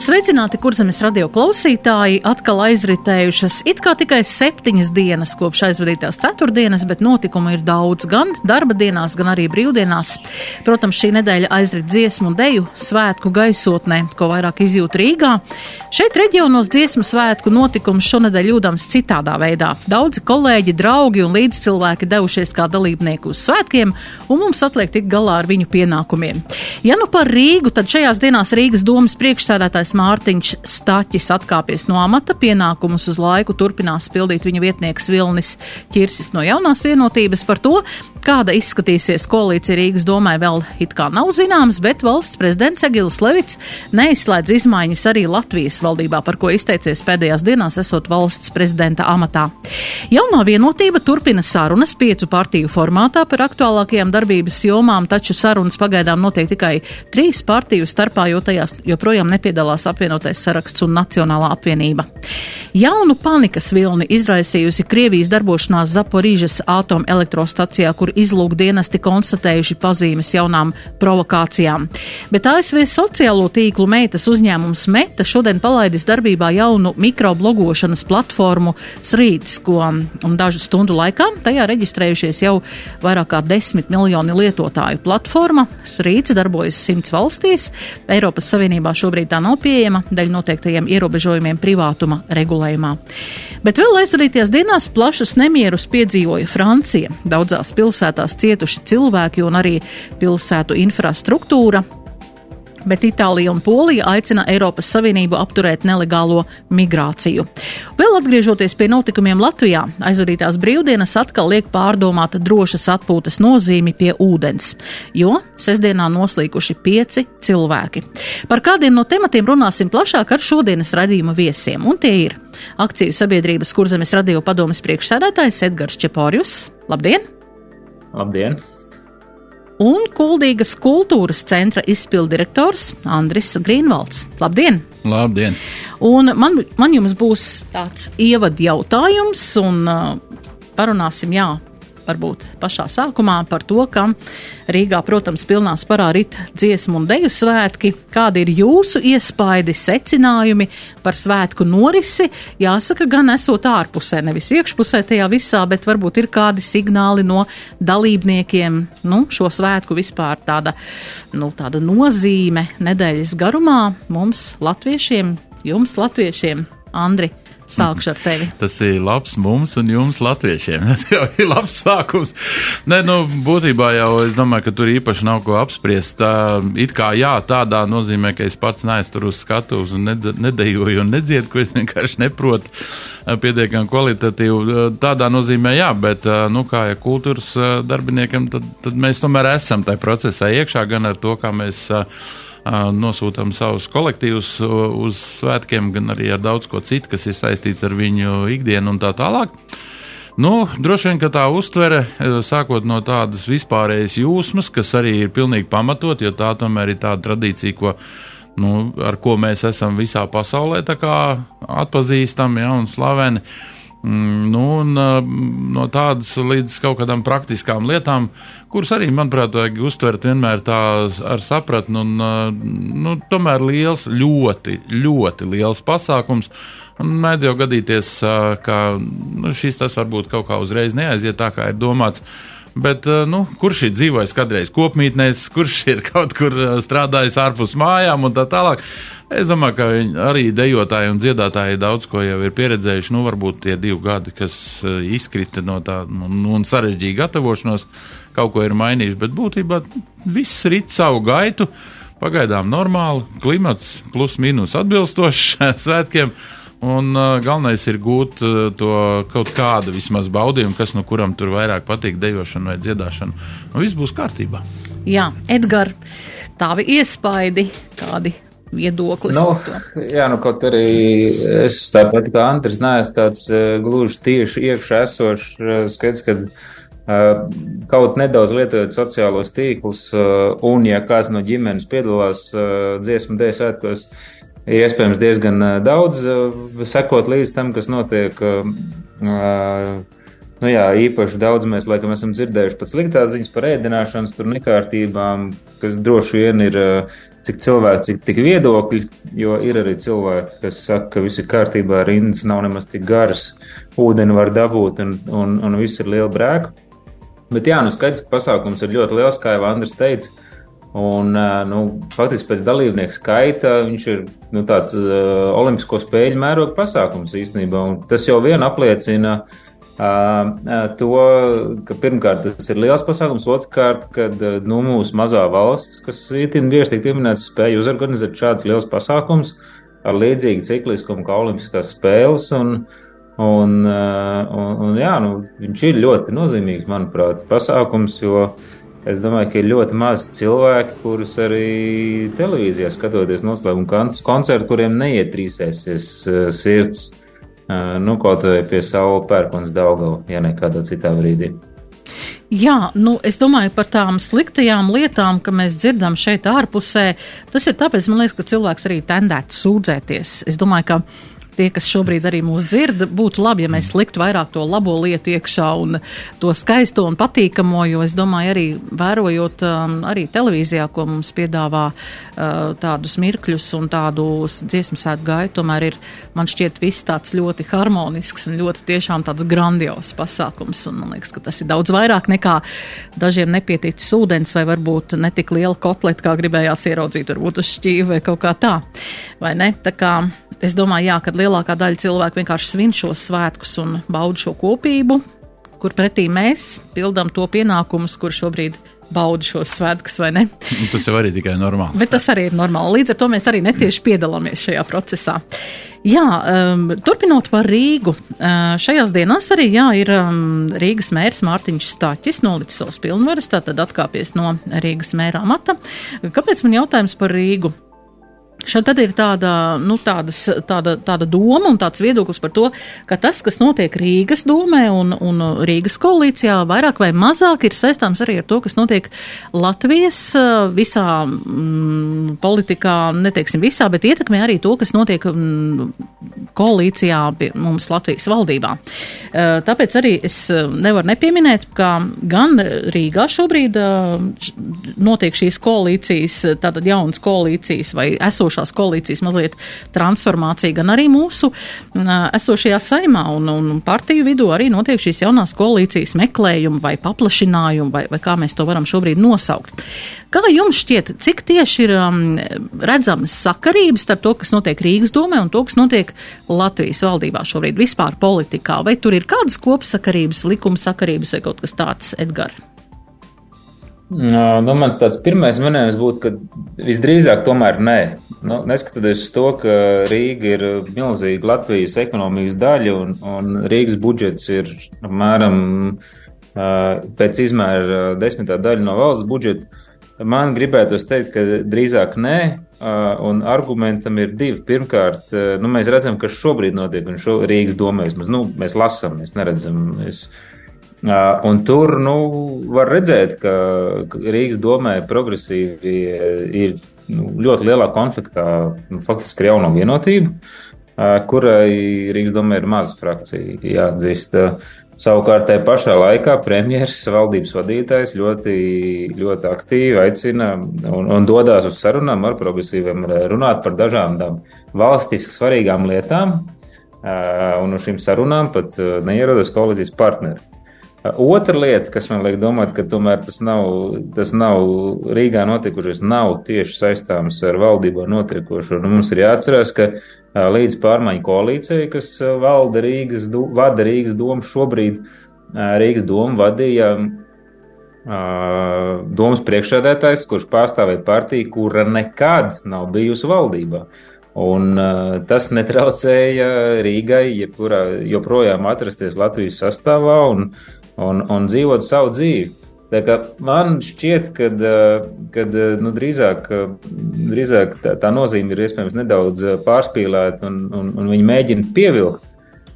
Sveicināti, kurzemes radio klausītāji, atkal aizritējušas it kā tikai septiņas dienas kopš aizvadītās ceturtdienas, bet notikumu ir daudz gan darba dienās, gan arī brīvdienās. Protams, šī nedēļa aizrit dziesmu un deju svētku gaisotnē, ko vairāk izjūt Rīgā. Šeit reģionos dziesmu svētku notikums šonadēļ jūdams citādā veidā. Daudzi kolēģi, draugi un līdzcilvēki devušies kā dalībnieki uz svētkiem, un mums atliek tikt galā ar viņu pienākumiem. Ja nu par Rīgu, tad šajās dienās Rīgas domas priekšsēdētājs Kārlis Mārtiņš Staķis atkāpies no amata, pienākumus uz laiku turpinās pildīt viņa vietnieks Vilnis Čirsis no jaunās vienotības par to, kāda izskatīsies koalīcija Rīgas domai vēl it kā nav zināms, bet valsts prezidents Egils Levits neizslēdz izmaiņas arī Latvijas valdībā, par ko izteicies pēdējās dienās esot valsts prezidenta amatā. Jaunā vienotība turpina sarunas piecu partiju formātā par aktuālākajām darbības jomām, taču sarunas pagaidām notiek tikai trīs partiju starpā, jo tajās joprojām nepiedalās Nacionālās apvienotais saraksts un Nacionālā apvienība. Jaunu panikas vilni izraisījusi Krievijas darbošanās Zaporīžas atomelektrostacijā, kur izlūk dienesti konstatējuši pazīmes jaunām provokācijām. Bet ASV sociālo tīklu meitas uzņēmums Meta šodien palaidis darbībā jaunu mikroblogošanas platformu Srīts, ko dažu stundu laikā tajā reģistrējušies jau vairāk kā desmit miljoni lietotāju. Platforma Srīts darbojas simts valstīs, Eiropas Savienībā šobrīd tā nav pieejama dēļ noteiktajiem ierobežojumiem privātuma regulējumā. Bet vēl aizvadītajās dienās plašas nemierus piedzīvoja Francija. Daudzās pilsētās cietuši cilvēki un arī pilsētu infrastruktūra. Bet Itālija un Polija aicina Eiropas Savienību apturēt nelegālo migrāciju. Vēl atgriežoties pie notikumiem Latvijā, aizvadītās brīvdienas atkal liek pārdomāt drošas atpūtas nozīmi pie ūdens, jo sestdienā noslīkuši pieci cilvēki. Par kādiem no tematiem runāsim plašāk ar šodienas radījuma viesiem, un tie ir akciju sabiedrības Kurzemes radio padomas priekšsēdētājs Edgars Čepārjus. Labdien! Labdien! Un Kuldīgas kultūras centra izpildirektors Andris Grīnvalds. Labdien! Labdien! Un man, man jums būs tāds ievadu jautājums, un uh, parunāsim, jā, varbūt pašā sākumā par to, ka Rīgā, protams, pilnā sparā rit dziesmu un deju svētki. Kādi ir jūsu iespaidi, secinājumi par svētku norisi? Jāsaka, gan esot ārpusē, nevis iekšpusē tajā visā, bet varbūt ir kādi signāli no dalībniekiem, nu, šo svētku vispār tāda, nu, tāda nozīme nedēļas garumā mums, latviešiem, jums, latviešiem, Andri. Sākšu ar tevi. Tas ir labs mums un jums, latviešiem. Tas jau ir labs sākums. Nē, nu, būtībā jau es domāju, ka tur īpaši nav ko apspriest. Tā, it kā jā, tādā nozīmē, ka es pats neesmu tur uz skatuves un nedejoju un nedziedu, ko es vienkārši neprotu pietiekami kvalitatīvu. Tādā nozīmē, jā, bet, nu, kā ja kultūras darbiniekam, tad, tad mēs tomēr esam tajā procesā iekšā gan ar to, kā mēs nosūtām savus kolektīvus uz svētkiem, gan arī ar daudz ko citu, kas ir saistīts ar viņu ikdienu un tā tālāk. Nu, droši vien, ka tā uztvere, sākot no tādas vispārējas jūsmas, kas arī ir pilnīgi pamatot, jo tā tomēr ir tāda tradīcija, ko, nu, ar ko mēs esam visā pasaulē atpazīstami ja, un slaveni. Uh, nu, un, no tādas līdz kaut kādām praktiskām lietām, kuras arī, manuprāt, vajag uztvert vienmēr tā ar sapratni. Un, nu, tomēr liels, ļoti, ļoti liels pasākums. Un mēdz jau gadīties, ka nu, šis tas varbūt kaut kā uzreiz neaiziet tā, kā ir domāts. Bet, nu, kurš ir dzīvojis kādreiz kopmītnēs, kurš ir kaut kur strādājis ārpus mājām un tā tālāk. Es domāju, ka arī dejotāji un dziedātāji daudz ko jau ir pieredzējuši. Nu, varbūt tie divi gadi, kas eh, izkrita no tā nu, nu, un sarežģīja gatavošanos, kaut ko ir mainījuši. Bet būtībā viss rit savu gaitu. Pagaidām normāli, klimats plus mīnus atbilstošs svētkiem. Un uh, galvenais ir gūt uh, to kaut kādu vismaz baudījumu, kas no kuram tur vairāk patīk dejošana vai dziedāšana. Un viss būs kārtībā. Jā, Edgars, tādi iespaidi, kādi viedoklis. Nu, jā, nu kaut arī es tāpat kā Andris neesmu tāds uh, gluži tieši iekšā esošs uh, skats, kad kaut nedaudz lietojot sociālos tīklus, un ja kāds no ģimenes piedalās dziesmu dēļ svētkos, ir iespējams diezgan daudz sekot līdz tam, kas notiek. Nu jā, īpaši daudz mēs laikam esam dzirdējuši pat sliktās ziņas par ēdināšanas tur nekārtībām, kas droši vien ir cik cilvēki, cik tik viedokļi, jo ir arī cilvēki, kas saka, ka viss ir kārtībā, rindas nav nemaz tik garas, ūdeni var dabūt un, un, un viss ir liela brēka. Bet jā, nu skaidrs, ka pasākums ir ļoti liels, kā jau Andris teica. Un, nu, faktiski pēc dalībnieku skaita viņš ir nu, tāds uh, olimpisko spēļu mēroga pasākums īstenībā. Tas jau vien apliecina uh, to, ka pirmkārt tas ir liels pasākums, otrkārt, kad nu, mūsu mazā valsts, kas itin bieži tiek pieminēts, spēja uzorganizēt šādus liels pasākums ar līdzīgu cikliskumu kā olimpiskās spēles. Un, Un, un, un jā, nu, viņš ir ļoti nozīmīgs, manuprāt, pasākums, jo es domāju, ka ir ļoti maz cilvēki, kurus arī televīzijā skatoties noslēguma koncertu, kuriem neietrīsēsies sirds, nu, kaut vai pie savu pērkons Daugava, ja ne kādā citā brīdī. Jā, nu, es domāju par tām sliktajām lietām, ka mēs dzirdam šeit ārpusē. Tas ir tāpēc, man liekas, ka cilvēks arī tendētu sūdzēties. Es domāju, ka tie, kas šobrīd arī mūs dzird, būtu labi, ja mēs liktu vairāk to labo lietu iekšā un to skaisto un patīkamo, jo es domāju, arī vērojot um, arī televīzijā, ko mums piedāvā uh, tādus mirkļus un tādu dziesmu sētu gaitu, tomēr ir, man šķiet, viss tāds ļoti harmonisks un ļoti tiešām tāds grandios pasākums. Un man liekas, ka tas ir daudz vairāk nekā dažiem nepieticis ūdens vai varbūt netik liela kotleta, kā gribējās ieraudzīt, varbūt uz šķīvi vai kaut kā tā. Vai ne? Tā kā es domāju, jā, ka lielākā daļa cilvēku vienkārši svin šos svētkus un bauda šo kopību, kur pretī mēs pildām to pienākumus, kur šobrīd bauda šos svētkus, vai ne? Tas jau arī tikai normāli. Bet tas arī ir normāli. Līdz ar to mēs arī netieši piedalāmies šajā procesā. Jā, um, turpinot par Rīgu. Uh, šajās dienās arī jā, ir um, Rīgas mērs Mārtiņš Stāķis nolicis savus pilnvaras, tātad atkāpies no Rīgas mēra amata. Kāpēc man jautājums par Rīgu? Šeit tad ir tāda, nu, tādas, tāda, tāda doma un tāds viedoklis par to, ka tas, kas notiek Rīgas domē un, un Rīgas koalīcijā, vairāk vai mazāk ir saistāms arī ar to, kas notiek Latvijas visā mm, politikā, neteiksim visā, bet ietekmē arī to, kas notiek mm, koalīcijā pie mums Latvijas valdībā. Tāpēc arī es nevaru nepieminēt, ka gan Rīgā šobrīd notiek šīs koalīcijas, tātad jaunas koalīcijas vai esošas esošās koalīcijas mazliet transformācija, gan arī mūsu esošajā saimā un, un partiju vidū arī notiek šīs jaunās koalīcijas meklējumi vai paplašinājumi, vai, vai kā mēs to varam šobrīd nosaukt. Kā jums šķiet, cik tieši ir um, redzamas sakarības starp to, kas notiek Rīgas domē un to, kas notiek Latvijas valdībā šobrīd vispār politikā? Vai tur ir kādas kopsakarības, likuma sakarības vai kaut kas tāds, Edgars? Nu, mans tāds pirmais minējums būtu, ka visdrīzāk tomēr nē. Nu, neskatoties uz to, ka Rīga ir milzīga Latvijas ekonomikas daļa un, un Rīgas budžets ir apmēram pēc izmēra desmitā daļa no valsts budžeta, man gribētos teikt, ka drīzāk nē, un argumentam ir divi. Pirmkārt, nu, mēs redzam, kas šobrīd notiek, un šo Rīgas domē, nu, mēs lasām, mēs neredzam. Mēs, Un tur nu, var redzēt, ka Rīgas domē progresīvi ir nu, ļoti lielā konfliktā nu, faktiski ar jauno vienotību, kurai Rīgas domē ir maza frakcija jāatzīst. Savukārt, tajā pašā laikā premjerministrs, valdības vadītājs ļoti, ļoti aktīvi aicina un, un dodas uz sarunām ar progresīviem, runāt par dažām valstiski svarīgām lietām, un uz šīm sarunām pat neierodas koalīcijas partneri. Otra lieta, kas man liek domāt, ka tomēr tas nav, tas nav Rīgā notikušais, nav tieši saistāms ar valdībā notiekošo. Nu, mums ir jāatcerās, ka līdz pārmaiņu koalīcijai, kas valda Rīgas, vada Rīgas domu šobrīd, Rīgas domu vadīja domas priekšsēdētājs, kurš pārstāvēja partiju, kura nekad nav bijusi valdībā. Un uh, tas netraucēja Rīgai, jebkurā joprojām atrasties Latvijas sastāvā un uh, un, un dzīvot savu dzīvi. Man šķiet, ka nu, drīzāk, drīzāk tā, tā nozīme ir iespējams nedaudz pārspīlēta, un, un, un viņi mēģina pievilkt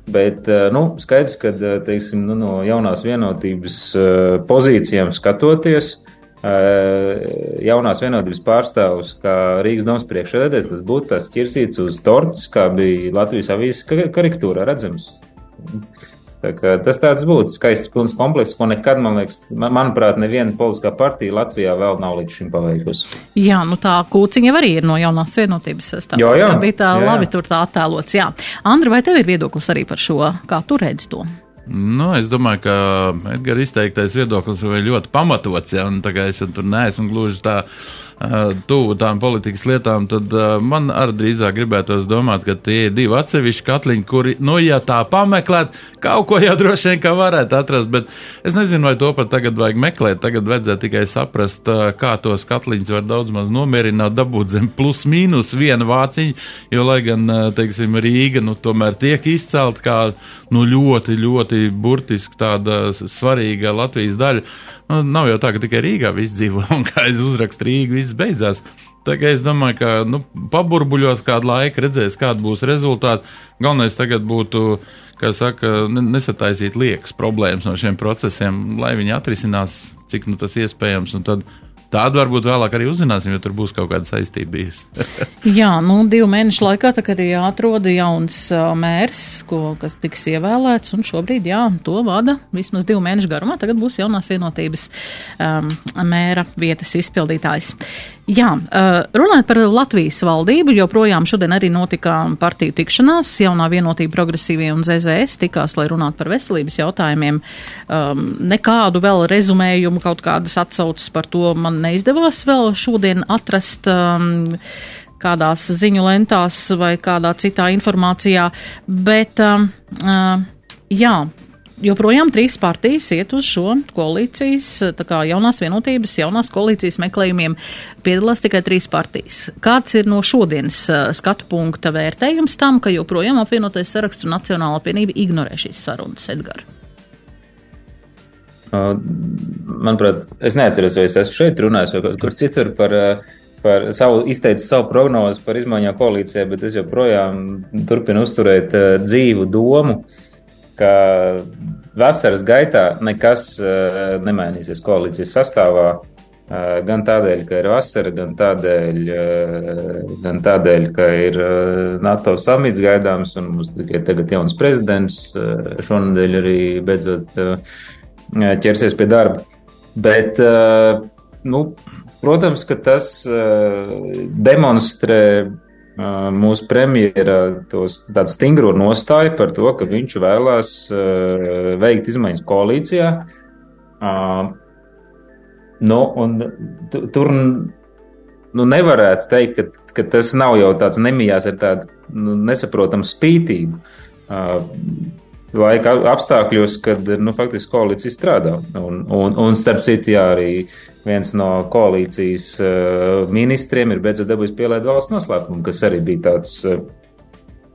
Bet nu, skaidrs, ka teiksim, nu, no jaunās vienotības pozīcijām skatoties, jaunās vienotības pārstāvus, kā Rīgas domas priekšsēdētājs, tas būtu tas ķirsīts uz tortes, kā bija Latvijas avīzes karikatūrā redzams. Tas tāds būtu skaists pilns komplekss, ko nekad, man liekas, man, manuprāt, neviena politiskā partija Latvijā vēl nav līdz šim paveikusi. Jā, nu tā kūciņa arī ir no jaunās vienotības sastāvā. Jā, jā. Tā bija tā jā, jā. labi tur tā attēlots, jā. Andri, vai tev ir viedoklis arī par šo, kā tu redz to? Nu, es domāju, ka Edgars izteiktais viedoklis ir ļoti pamatots. Ja, un, tā kā es tur neesmu gluži tā tuvu tām politikas lietām, tad uh, man arī drīzāk gribētos domāt, ka tie ir divi atsevišķi katliņi, kuri, nu, ja tā pameklēt, kaut ko jau droši vien kā varētu atrast. Bet es nezinu, vai to pat tagad vajag meklēt. Tagad vajadzētu tikai saprast, uh, kā tos katliņus var daudz maz nomierināt, dabūt zem plus mīnus vienu vāciņu, jo, lai gan, teiksim, Rīga, nu, tomēr tiek izcelt kā, nu, ļoti, ļoti burtiski tāda svarīga Latvijas daļa. Nu, nav jau tā, ka tikai Rīgā viss dzīvo, un kā es uzrakstu Rīgu, viss beidzās. Kā es domāju, ka nu, paburbuļos kādu laiku, redzēs, kāda būs rezultāti. Galvenais tagad būtu, kā saka, nesataisīt liekas problēmas no šiem procesiem, lai viņi atrisinās, cik nu tas iespējams, un tad Tādu varbūt vēlāk arī uzzināsim, jo tur būs kaut kāda saistība bijusi. jā, nu, divu mēnešu laikā tā arī jāatrod jauns uh, mērs, ko, kas tiks ievēlēts, un šobrīd, jā, to vada vismaz divu mēnešu garumā. Tagad būs jaunās vienotības um, mēra vietas izpildītājs. Jā, uh, runājot par Latvijas valdību, joprojām šodien arī notika partiju tikšanās. Jaunā vienotība progresīvie un ZZS tikās, lai runātu par veselības jautājumiem. Um, nekādu vēl rezumējumu, kaut kādas atsaucas par to man neizdevās vēl šodien atrast. Um, kādās ziņu lentās vai kādā citā informācijā, bet, um, uh, jā, joprojām trīs partijas iet uz šo koalīcijas, tā kā jaunās vienotības, jaunās koalīcijas meklējumiem piedalās tikai trīs partijas. Kāds ir no šodienas skatu punkta vērtējums tam, ka joprojām apvienotais saraksts un Nacionāla apvienība ignorē šīs sarunas, Edgar? Manuprāt, es neatceros, vai es esmu šeit runājis vai kaut kur citur par par savu, izteicis savu prognozi par izmaiņām koalīcijā, bet es joprojām turpinu uzturēt uh, dzīvu domu, ka vasaras gaitā nekas uh, nemainīsies koalīcijas sastāvā. Uh, gan tādēļ, ka ir vasara, gan tādēļ, uh, gan tādēļ ka ir uh, NATO samits gaidāms un mums tikai tagad jauns prezidents šonadēļ arī beidzot ķersies pie darba. Bet, nu, protams, ka tas demonstrē mūsu premjera tādu stingro nostāju par to, ka viņš vēlās veikt izmaiņas koalīcijā. Nu, un tur nu, nevarētu teikt, ka, ka tas nav jau tāds nemijās ar tādu nu, nesaprotamu spītību. Laika apstākļos, kad nu, faktiski koalīcija strādā. Un, un, un starp citu, jā, arī viens no koalīcijas uh, ministriem ir beidzot dabūjis pielaidu valsts noslēpumu, kas arī bija tāds uh,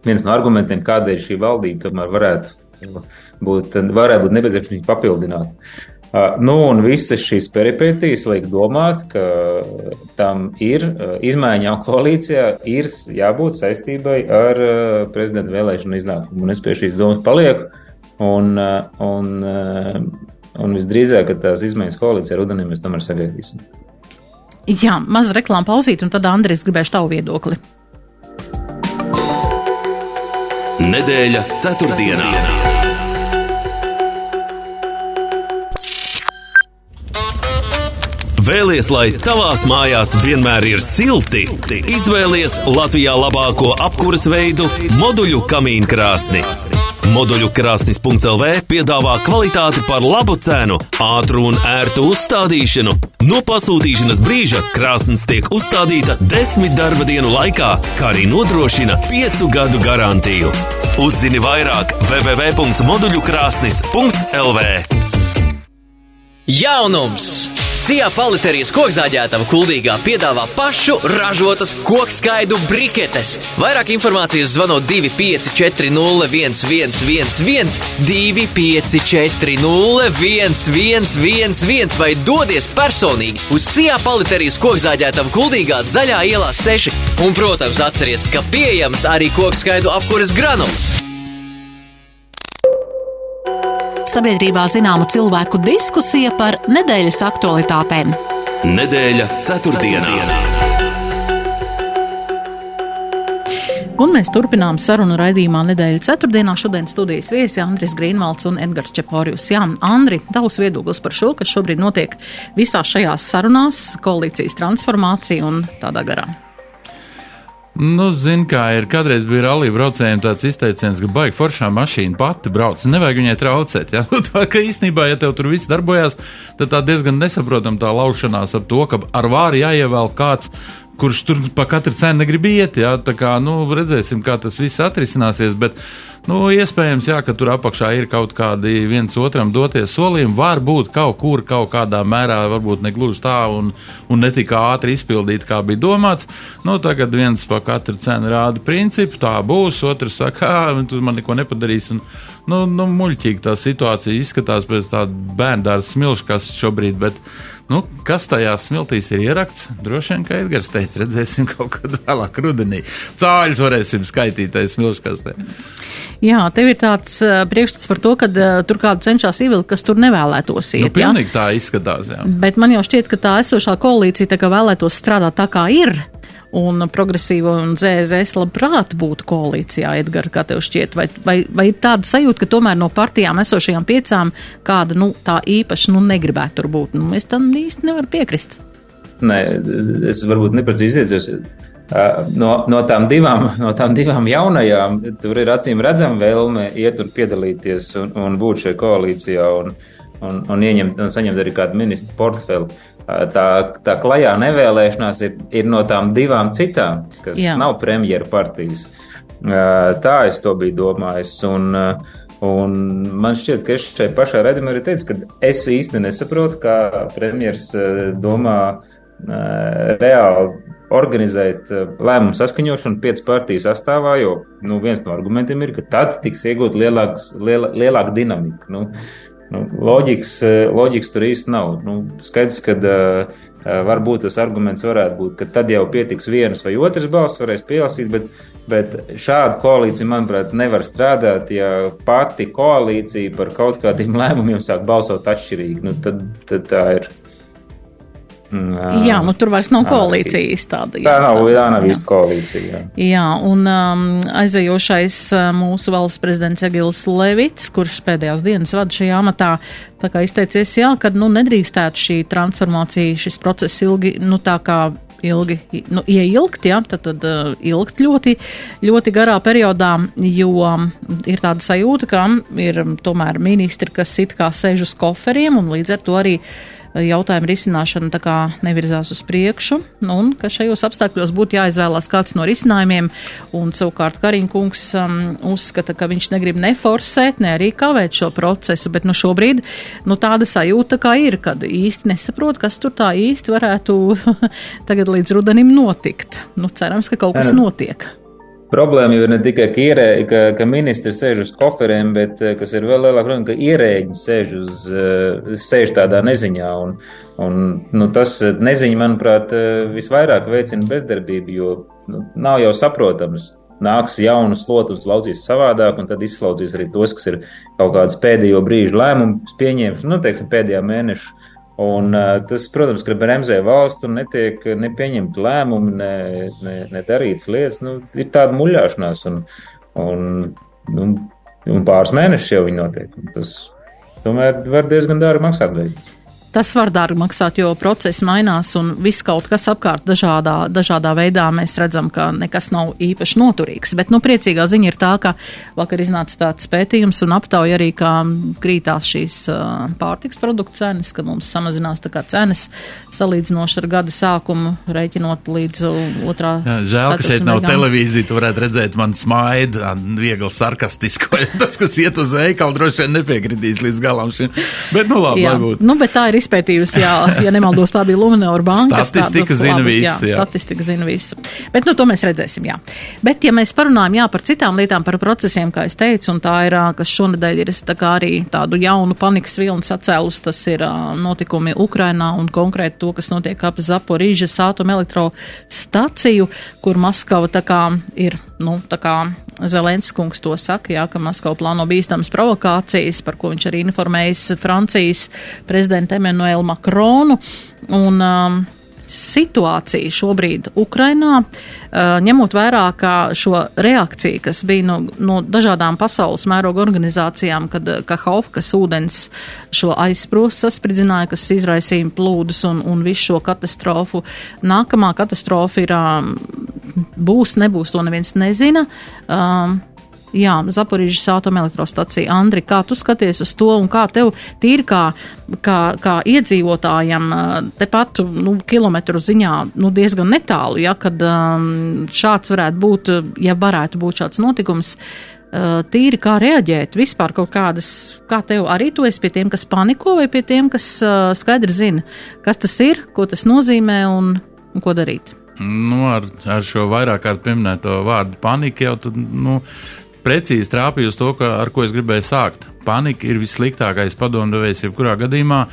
viens no argumentiem, kādēļ šī valdība tomēr varētu būt, varētu būt nepieciešams viņu papildināt. Uh, nu, un visas šīs peripētīs liek domāt, ka tam ir uh, izmaiņām koalīcijā, ir jābūt saistībai ar uh, prezidenta vēlēšanu iznākumu. Un es pie šīs domas palieku. Un, uh, un, uh, un visdrīzāk, ka tās izmaiņas koalīcijā rudenī mēs tomēr sagaidīsim. Jā, maza reklāma pauzīt, un tad Andris gribēšu tavu viedokli. Nedēļa ceturtdienā. ceturtdienā. Vēlies, lai tavās mājās vienmēr ir silti? Izvēlies Latvijā labāko apkuras veidu - moduļu kamīnkrāsni. Moduļu krāsnis.lv piedāvā kvalitāti par labu cenu, ātru un ērtu uzstādīšanu. No pasūtīšanas brīža krāsnes tiek uzstādīta desmit darba dienu laikā, kā arī nodrošina piecu gadu garantiju. Uzzini vairāk www.moduļukrāsnis.lv Jaunums! Sijā paliterijas kokzāģētava kuldīgā piedāvā pašu ražotas kokskaidu briketes. Vairāk informācijas zvanot 254-0111, 254-0111 vai dodies personīgi uz Sijā paliterijas kokzāģētava kuldīgā zaļā ielā 6. Un, protams, atceries, ka pieejams arī kokskaidu apkuras granulas. Sabiedrībā zināma cilvēku diskusija par nedēļas aktualitātēm. Nedēļa ceturtdienā. Un mēs turpinām sarunu raidījumā nedēļa ceturtdienā. Šodien studijas viesi Andris Grīnvalds un Edgars Čeporijus. Jā, Andri, tavs viedoklis par šo, kas šobrīd notiek visās šajās sarunās, koalīcijas transformācija un tādā garā. Nu, zin, kā ir. Kādreiz bija rallija braucējiem tāds izteiciens, ka baigi foršā mašīna pati brauc. Nevajag viņai traucēt. Ja? Nu, tā kā īstenībā, ja tev tur viss darbojas, tad tā diezgan nesaprotam tā laušanās ar to, ka ar vāri jāievēl kāds kurš tur pa katru cenu negrib iet. Jā, tā kā, nu, redzēsim, kā tas viss atrisināsies. Bet, nu, iespējams, jā, ka tur apakšā ir kaut kādi viens otram doties solījumi. Varbūt kaut kur, kaut kādā mērā, varbūt ne gluži tā un, un ne tik ātri izpildīt, kā bija domāts. Nu, tagad viens pa katru cenu rāda principu, tā būs, otrs saka, tu man neko nepadarīs. Un, nu, nu, muļķīgi tā situācija izskatās pēc tāda bērndārs smilšu, kas šobrīd, bet, Nu, kas tajās smiltīs ir ierakts? Droši vien, ka Edgars teica, redzēsim kaut kad vēlāk rudenī. Cāļus varēsim skaitīt aiz smilškastē. Jā, tev ir tāds uh, priekšstats par to, ka uh, tur kādu cenšas ievilkt, kas tur nevēlētos iet. Nu, pilnīgi jā? tā izskatās, jā. Bet man jau šķiet, ka tā esošā koalīcija tā kā vēlētos strādāt tā, kā ir un progresīvo un ZZS labprāt būtu koalīcijā, Edgar, kā tev šķiet, vai, vai, vai ir tāda sajūta, ka tomēr no partijām esošajām piecām kāda, nu, tā īpaši, nu, negribētu tur būt? Nu, es tam īsti nevaru piekrist. Nē, es varbūt neprecīzi iedzos. No, no, tām divām, no tām divām jaunajām, tur ir acīm redzama vēlme iet un piedalīties un, un būt šajā koalīcijā un, un, un ieņemt un saņemt arī kādu ministru portfeli tā, tā klajā nevēlēšanās ir, ir no tām divām citām, kas Jā. nav premjeru partijas. Tā es to biju domājis. Un, un man šķiet, ka es šai pašā redzamā arī teicu, ka es īsti nesaprotu, kā premjeras domā reāli organizēt lēmumu saskaņošanu piecu partiju sastāvā, jo nu, viens no argumentiem ir, ka tad tiks iegūt lielāks, liela, lielāka dinamika. Nu, Nu, loģikas, eh, loģikas tur īsti nav. Nu, skaidrs, ka uh, varbūt tas arguments varētu būt, ka tad jau pietiks vienas vai otras balss, varēs pielasīt, bet, bet šāda koalīcija, manuprāt, nevar strādāt, ja pati koalīcija par kaut kādiem lēmumiem sāk balsot atšķirīgi. Nu, tad, tad tā ir Jā, jā, nu tur vairs nav koalīcijas tāda. Jā, tā nav, tā nav īsti koalīcija. Jā, jā un um, aizejošais mūsu valsts prezidents Egils Levits, kurš pēdējās dienas vada šajā amatā, tā kā izteicies, jā, ka, nu, nedrīkstētu šī transformācija, šis process ilgi, nu, tā kā ilgi, nu, ieilgt, jā, tad, tad uh, ilgt ļoti, ļoti garā periodā, jo um, ir tāda sajūta, ka ir tomēr ministri, kas it kā sēž uz koferiem un līdz ar to arī jautājuma risināšana tā kā nevirzās uz priekšu, nu, un ka šajos apstākļos būtu jāizvēlās kāds no risinājumiem, un savukārt Kariņkungs um, uzskata, ka viņš negrib neforsēt, ne arī kavēt šo procesu, bet nu šobrīd, nu tāda sajūta kā ir, kad īsti nesaprot, kas tur tā īsti varētu tagad līdz rudenim notikt. Nu, cerams, ka kaut kas notiek. Problēma jau ir ne tikai, ka, ierē, ka, ka ministri sēž uz koferiem, bet eh, kas ir vēl lielāka problēma, ka ierēģi sēž, uz, eh, sēž tādā neziņā. Un, un, nu, tas eh, neziņa, manuprāt, visvairāk veicina bezdarbību, jo nu, nav jau saprotams. Nāks jaunu slotu, laucīs savādāk, un tad izslaucīs arī tos, kas ir kaut kādas pēdējo brīžu lēmumus pieņēmuši, nu, teiksim, pēdējā mēneša Un, uh, tas, protams, ka bremzē valstu netiek nepieņemt lēmumi, ne, ne, ne darīts lietas. Nu, ir tāda muļāšanās, un, un, un, un pāris mēnešus jau viņi notiek. Tas tomēr var diezgan dārgi maksāt. Beigās. Tas var dārgi maksāt, jo process mainās un viss kaut kas apkārt dažādā, dažādā veidā mēs redzam, ka nekas nav īpaši noturīgs. Bet, nu, priecīgā ziņa ir tā, ka vakar iznāca tāds pētījums un aptauja arī, kā krītās šīs pārtiks produktu cenas, ka mums samazinās tā kā cenas salīdzinoši ar gada sākumu, reiķinot līdz otrā. Jā, žēl, ka šeit nav televīzija, tu varētu redzēt man smaidu, viegli sarkastisko. Tas, kas iet uz veikalu, droši vien nepiekritīs līdz galam šim. Bet, nu, labi, Jā, lai būtu. Nu, bet tā ir izpētījusi, jā, ja nemaldos, tā bija Luminora banka. Statistika tādu, zina labi, visu. Jā, jā, statistika zina visu. Bet, nu, to mēs redzēsim, jā. Bet, ja mēs parunājam, jā, par citām lietām, par procesiem, kā es teicu, un tā ir, kas šonadēļ ir, tā kā arī tādu jaunu panikas vilni sacēlus, tas ir notikumi Ukrainā un konkrēti to, kas notiek ap Zaporīžas atomelektrostaciju, kur Maskava tā kā ir, nu, tā kā Zelenskungs to saka, jā, ka Maskava plāno bīstamas provokācijas, par ko viņš arī informējis Francijas prezidentu Emmanuelu Makronu. Un, um, situācija šobrīd Ukrainā, uh, ņemot vērā, ka šo reakciju, kas bija no, no dažādām pasaules mēroga organizācijām, kad Kahovkas ūdens šo aizsprostu saspridzināja, kas izraisīja plūdus un, un visu šo katastrofu. Nākamā katastrofa ir, um, būs, nebūs, to neviens nezina. Um, Jā, Zaporīžas atomelektrostacija. Andri, kā tu skaties uz to un kā tev tīri kā, kā, kā iedzīvotājam tepat nu, kilometru ziņā nu, diezgan netālu, ja, kad um, šāds varētu būt, ja varētu būt šāds notikums, uh, tīri kā reaģēt, vispār kaut kādas, kā tev arī tu esi pie tiem, kas paniko vai pie tiem, kas uh, skaidri zina, kas tas ir, ko tas nozīmē un, un ko darīt. Nu, ar, ar šo vairāk kārt pieminēto vārdu panika jau tad, nu, precīzi trāpīju uz to, ka, ar ko es gribēju sākt. Panika ir vissliktākais padomdevējs jebkurā gadījumā,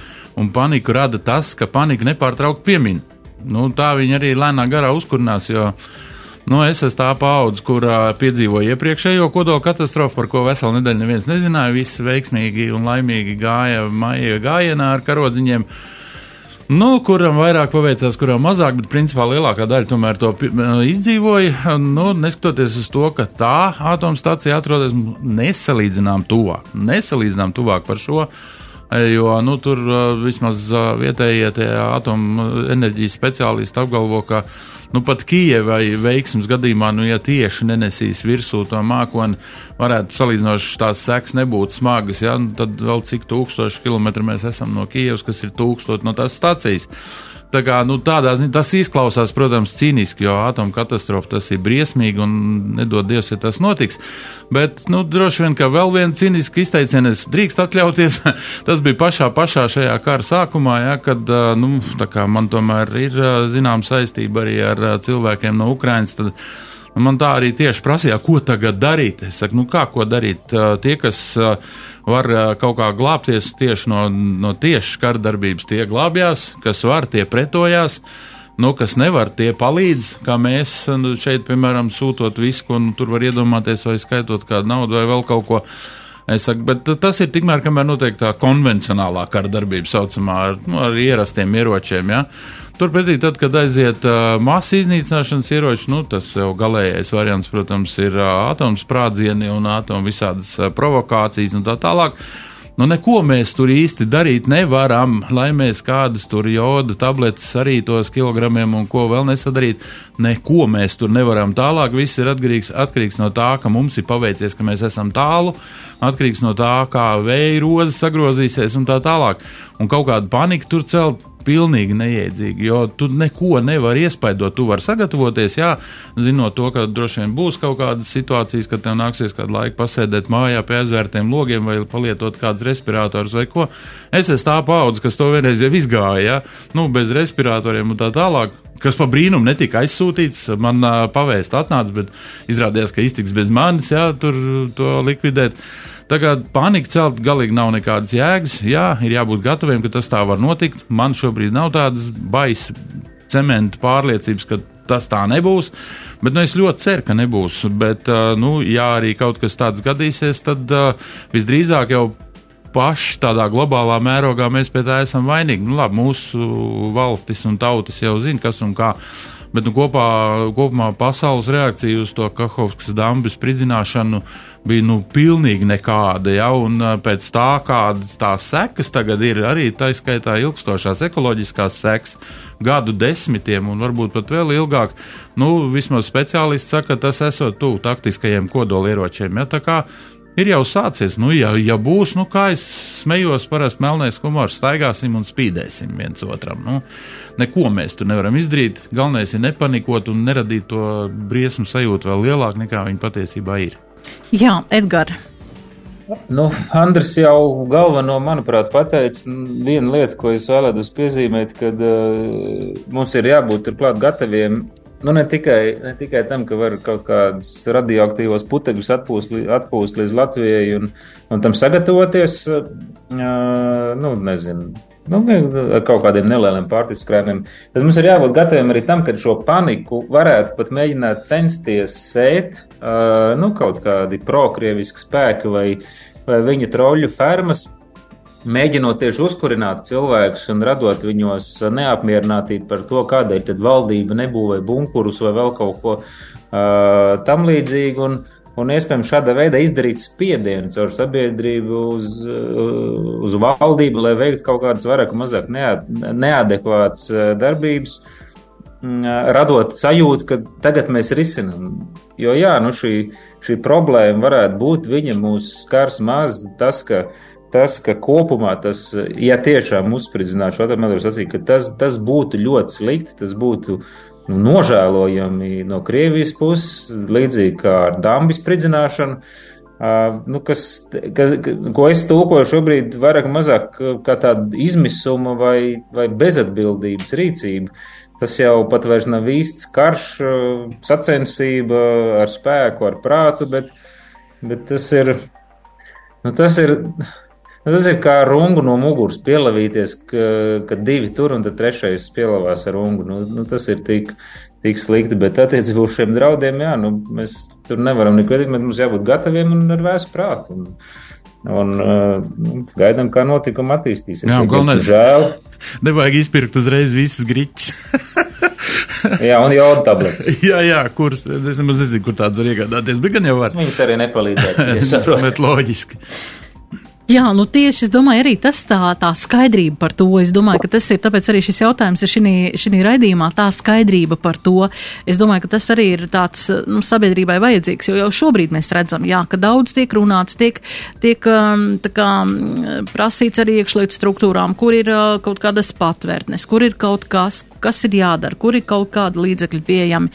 un paniku rada tas, ka panika nepārtraukti piemin. Nu, tā viņa arī lēnā garā uzkurinās, jo nu, es esmu tā paudze, kur uh, piedzīvoja iepriekšējo kodola katastrofu, par ko veselu nedēļu neviens nezināja. Viss veiksmīgi un laimīgi gāja maija gājienā ar karodziņiem. Uh, Nu, kuram vairāk paveicās, kuram mazāk, bet principā lielākā daļa tomēr to izdzīvoja. Nu, neskatoties uz to, ka tā atomstacija atrodas nesalīdzinām tuvāk, nesalīdzinām tuvāk par šo. Jo nu, tur vismaz vietējie atomenerģijas speciālisti apgalvo, ka nu, pat Kijavai veiksmes gadījumā, nu, ja tieši nenesīs virsū to mākoni, varētu salīdzinoši tās seks nebūtu smagas, ja, nu, tad vēl cik tūkstoši kilometru mēs esam no Kijavas, kas ir tūkstot no tās stācijas. Tā kā, nu, tādā, tas izklausās, protams, cīniski, jo atomkatastrofa tas ir briesmīgi un nedod Dievs, ja tas notiks. Bet, nu, droši vien, ka vēl viena cīniska izteiciena es drīkst atļauties. tas bija pašā, pašā šajā kara sākumā, ja, kad, nu, man tomēr ir, zinām, saistība arī ar cilvēkiem no Ukrainas. Tad, Man tā arī tieši prasīja, ko tagad darīt. Es saku, nu kā ko darīt? Tie, kas var kaut kā glābties tieši no, no tieši kardarbības, tie glābjās, kas var, tie pretojās. Nu, kas nevar, tie palīdz, kā mēs nu, šeit, piemēram, sūtot visu, ko nu, tur var iedomāties, vai skaitot kādu naudu vai vēl kaut ko. Es saku, bet tas ir tikmēr, kamēr notiek tā konvencionālā kara darbība, saucamā ar, nu, ar ierastiem ieročiem. Ja? Turpretī, tad, kad aiziet uh, masu iznīcināšanas ieroči, nu, tas jau galīgais variants, protams, ir uh, atomsprādzieni un atomu visādas uh, provokācijas un tā tālāk. Nu, neko mēs tur īsti darīt nevaram, lai mēs kādas tur joda tabletes arī tos kilogramiem un ko vēl nesadarīt. Neko mēs tur nevaram tālāk. Viss ir atkarīgs, atkarīgs no tā, ka mums ir paveicies, ka mēs esam tālu, atkarīgs no tā, kā vēja rozes sagrozīsies un tā tālāk. Un kaut kādu paniku tur celt pilnīgi neiedzīgi, jo tu neko nevari iespaidot. Tu vari sagatavoties, jā, zinot to, ka droši vien būs kaut kādas situācijas, kad tev nāksies kādu laiku pasēdēt mājā pie aizvērtiem logiem vai palietot kādus respiratorus vai ko. Es esmu tā paudze, kas to vienreiz jau izgāja, jā, nu, bez respiratoriem un tā tālāk kas pa brīnumu netika aizsūtīts. Man uh, pavēst atnāca, bet izrādījās, ka iztiks bez manis, jā, tur to likvidēt. Tā kā panika celt galīgi nav nekādas jēgas. Jā, ir jābūt gataviem, ka tas tā var notikt. Man šobrīd nav tādas baisas cementa pārliecības, ka tas tā nebūs. Bet nu, es ļoti ceru, ka nebūs. Bet, nu, ja arī kaut kas tāds gadīsies, tad visdrīzāk jau paši tādā globālā mērogā mēs pie tā esam vainīgi. Nu, labi, mūsu valstis un tautas jau zina, kas un kā. Bet nu, kopā, kopumā pasaules reakcija uz to Kahovskas dambas spridzināšanu bija nu, pilnīgi nekāda. Ja? Un pēc tā, kādas tās sekas tagad ir, arī tā skaitā ilgstošās ekoloģiskās sekas, gadu desmitiem un varbūt pat vēl ilgāk, nu, vismaz speciālisti saka, ka tas esot tuvu taktiskajiem kodolieročiem. Ja? Tā kā ir jau sācies. Nu, ja, ja būs, nu, kā es smējos, parasti melnēs humors, staigāsim un spīdēsim viens otram. Nu, neko mēs tur nevaram izdarīt. Galvenais ir nepanikot un neradīt to briesmu sajūtu vēl lielāku nekā viņa patiesībā ir. Jā, Edgars. Nu, Andris jau galveno, manuprāt, pateica vienu lietu, ko es vēlētos piezīmēt, kad uh, mums ir jābūt turklāt gataviem. Nu, ne tikai, ne tikai tam, ka var kaut kādus radioaktīvos putekļus atpūst, atpūst līdz Latvijai un, un tam sagatavoties, uh, nu, nezinu, nu, ar kaut kādiem nelieliem pārtiskrājumiem, tad mums ir jābūt gataviem arī tam, ka šo paniku varētu pat mēģināt censties sēt uh, nu, kaut kādi prokrieviski spēki vai, vai viņu troļu fermas. Mēģinot tieši uzkurināt cilvēkus un radot viņos neapmierinātību par to, kādēļ valdība nebūvē bunkurus vai vēl kaut ko uh, tam līdzīgu. Un, uh, un iespējams šāda veida izdarīt spiedienu caur sabiedrību uz, uz valdību, lai veiktu kaut kādas vairāk vai mazāk neadekvātas eh, darbības, mm, radot sajūtu, ka tagad mēs risinām. Jo jā, nu šī, šī problēma varētu būt, viņa mūs skars maz tas, ka tas, ka kopumā tas, ja tiešām uzspridzinātu šo atomu sacīju, ka tas, tas būtu ļoti slikti, tas būtu nu, nožēlojami no Krievijas puses, līdzīgi kā ar Dambis spridzināšanu. Uh, nu, kas, kas, ko es tulkoju šobrīd vairāk vai mazāk kā tādu izmisuma vai, vai bezatbildības rīcību. Tas jau pat vairs nav īsts karš, sacensība ar spēku, ar prātu, bet, bet tas ir, nu, tas ir tas ir kā rungu no muguras pielavīties, ka, ka divi tur un tad trešais pielavās ar rungu. Nu, nu, tas ir tik, tik slikti, bet attiecībā uz šiem draudiem, jā, nu, mēs tur nevaram neko darīt, mums jābūt gataviem un ar vēsu prātu. Un, un uh, gaidām, kā notikuma attīstīsies. Jā, galvenais. Žēl. Nevajag izpirkt uzreiz visas griķis. jā, un jodu tabletes. jā, jā, kuras, es nemaz nezinu, kur tādas var iegādāties, bet gan jau var. Viņas arī nepalīdzēs. bet loģiski. Jā, nu tieši es domāju, arī tas tā, tā skaidrība par to. Es domāju, ka tas ir, tāpēc arī šis jautājums ir šī, raidījumā, tā skaidrība par to. Es domāju, ka tas arī ir tāds nu, sabiedrībai vajadzīgs, jo jau šobrīd mēs redzam, jā, ka daudz tiek runāts, tiek, tiek um, kā, prasīts arī iekšlietu struktūrām, kur ir uh, kaut kādas patvērtnes, kur ir kaut kas, kas ir jādara, kur ir kaut kādi līdzekļi pieejami.